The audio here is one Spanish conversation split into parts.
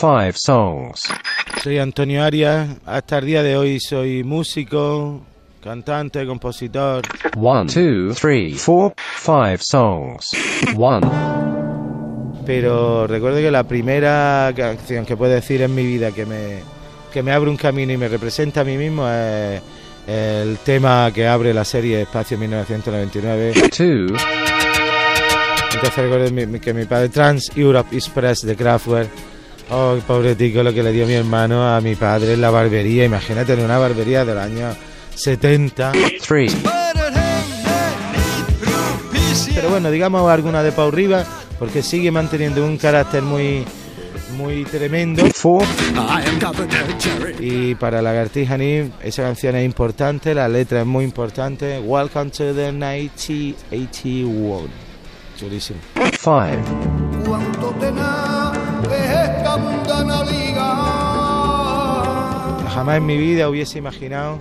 Five songs. Soy Antonio Arias, hasta el día de hoy soy músico, cantante, compositor. One, two, three, four, five songs. One. Pero recuerdo que la primera canción que puedo decir en mi vida que me, que me abre un camino y me representa a mí mismo es el tema que abre la serie Espacio 1999. Two. Entonces recuerdo que mi padre Trans Europe Express de Kraftwerk. Oh, pobre tico, lo que le dio mi hermano a mi padre en la barbería. Imagínate en una barbería del año 70. Three. Pero bueno, digamos alguna de Pau Rivas, porque sigue manteniendo un carácter muy, muy tremendo. Four. Y para Lagartija Nim, esa canción es importante, la letra es muy importante. Welcome to the 1981. Chulísimo. Five. Jamás en mi vida hubiese imaginado,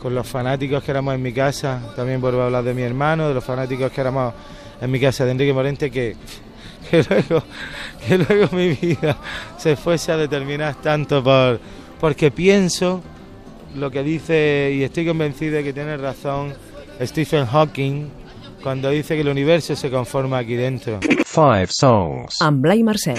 con los fanáticos que éramos en mi casa, también vuelvo a hablar de mi hermano, de los fanáticos que éramos en mi casa de Enrique Morente, que, que, luego, que luego mi vida se fuese a determinar tanto por, porque pienso lo que dice, y estoy convencido de que tiene razón Stephen Hawking, cuando dice que el universo se conforma aquí dentro. Five songs. Mercè.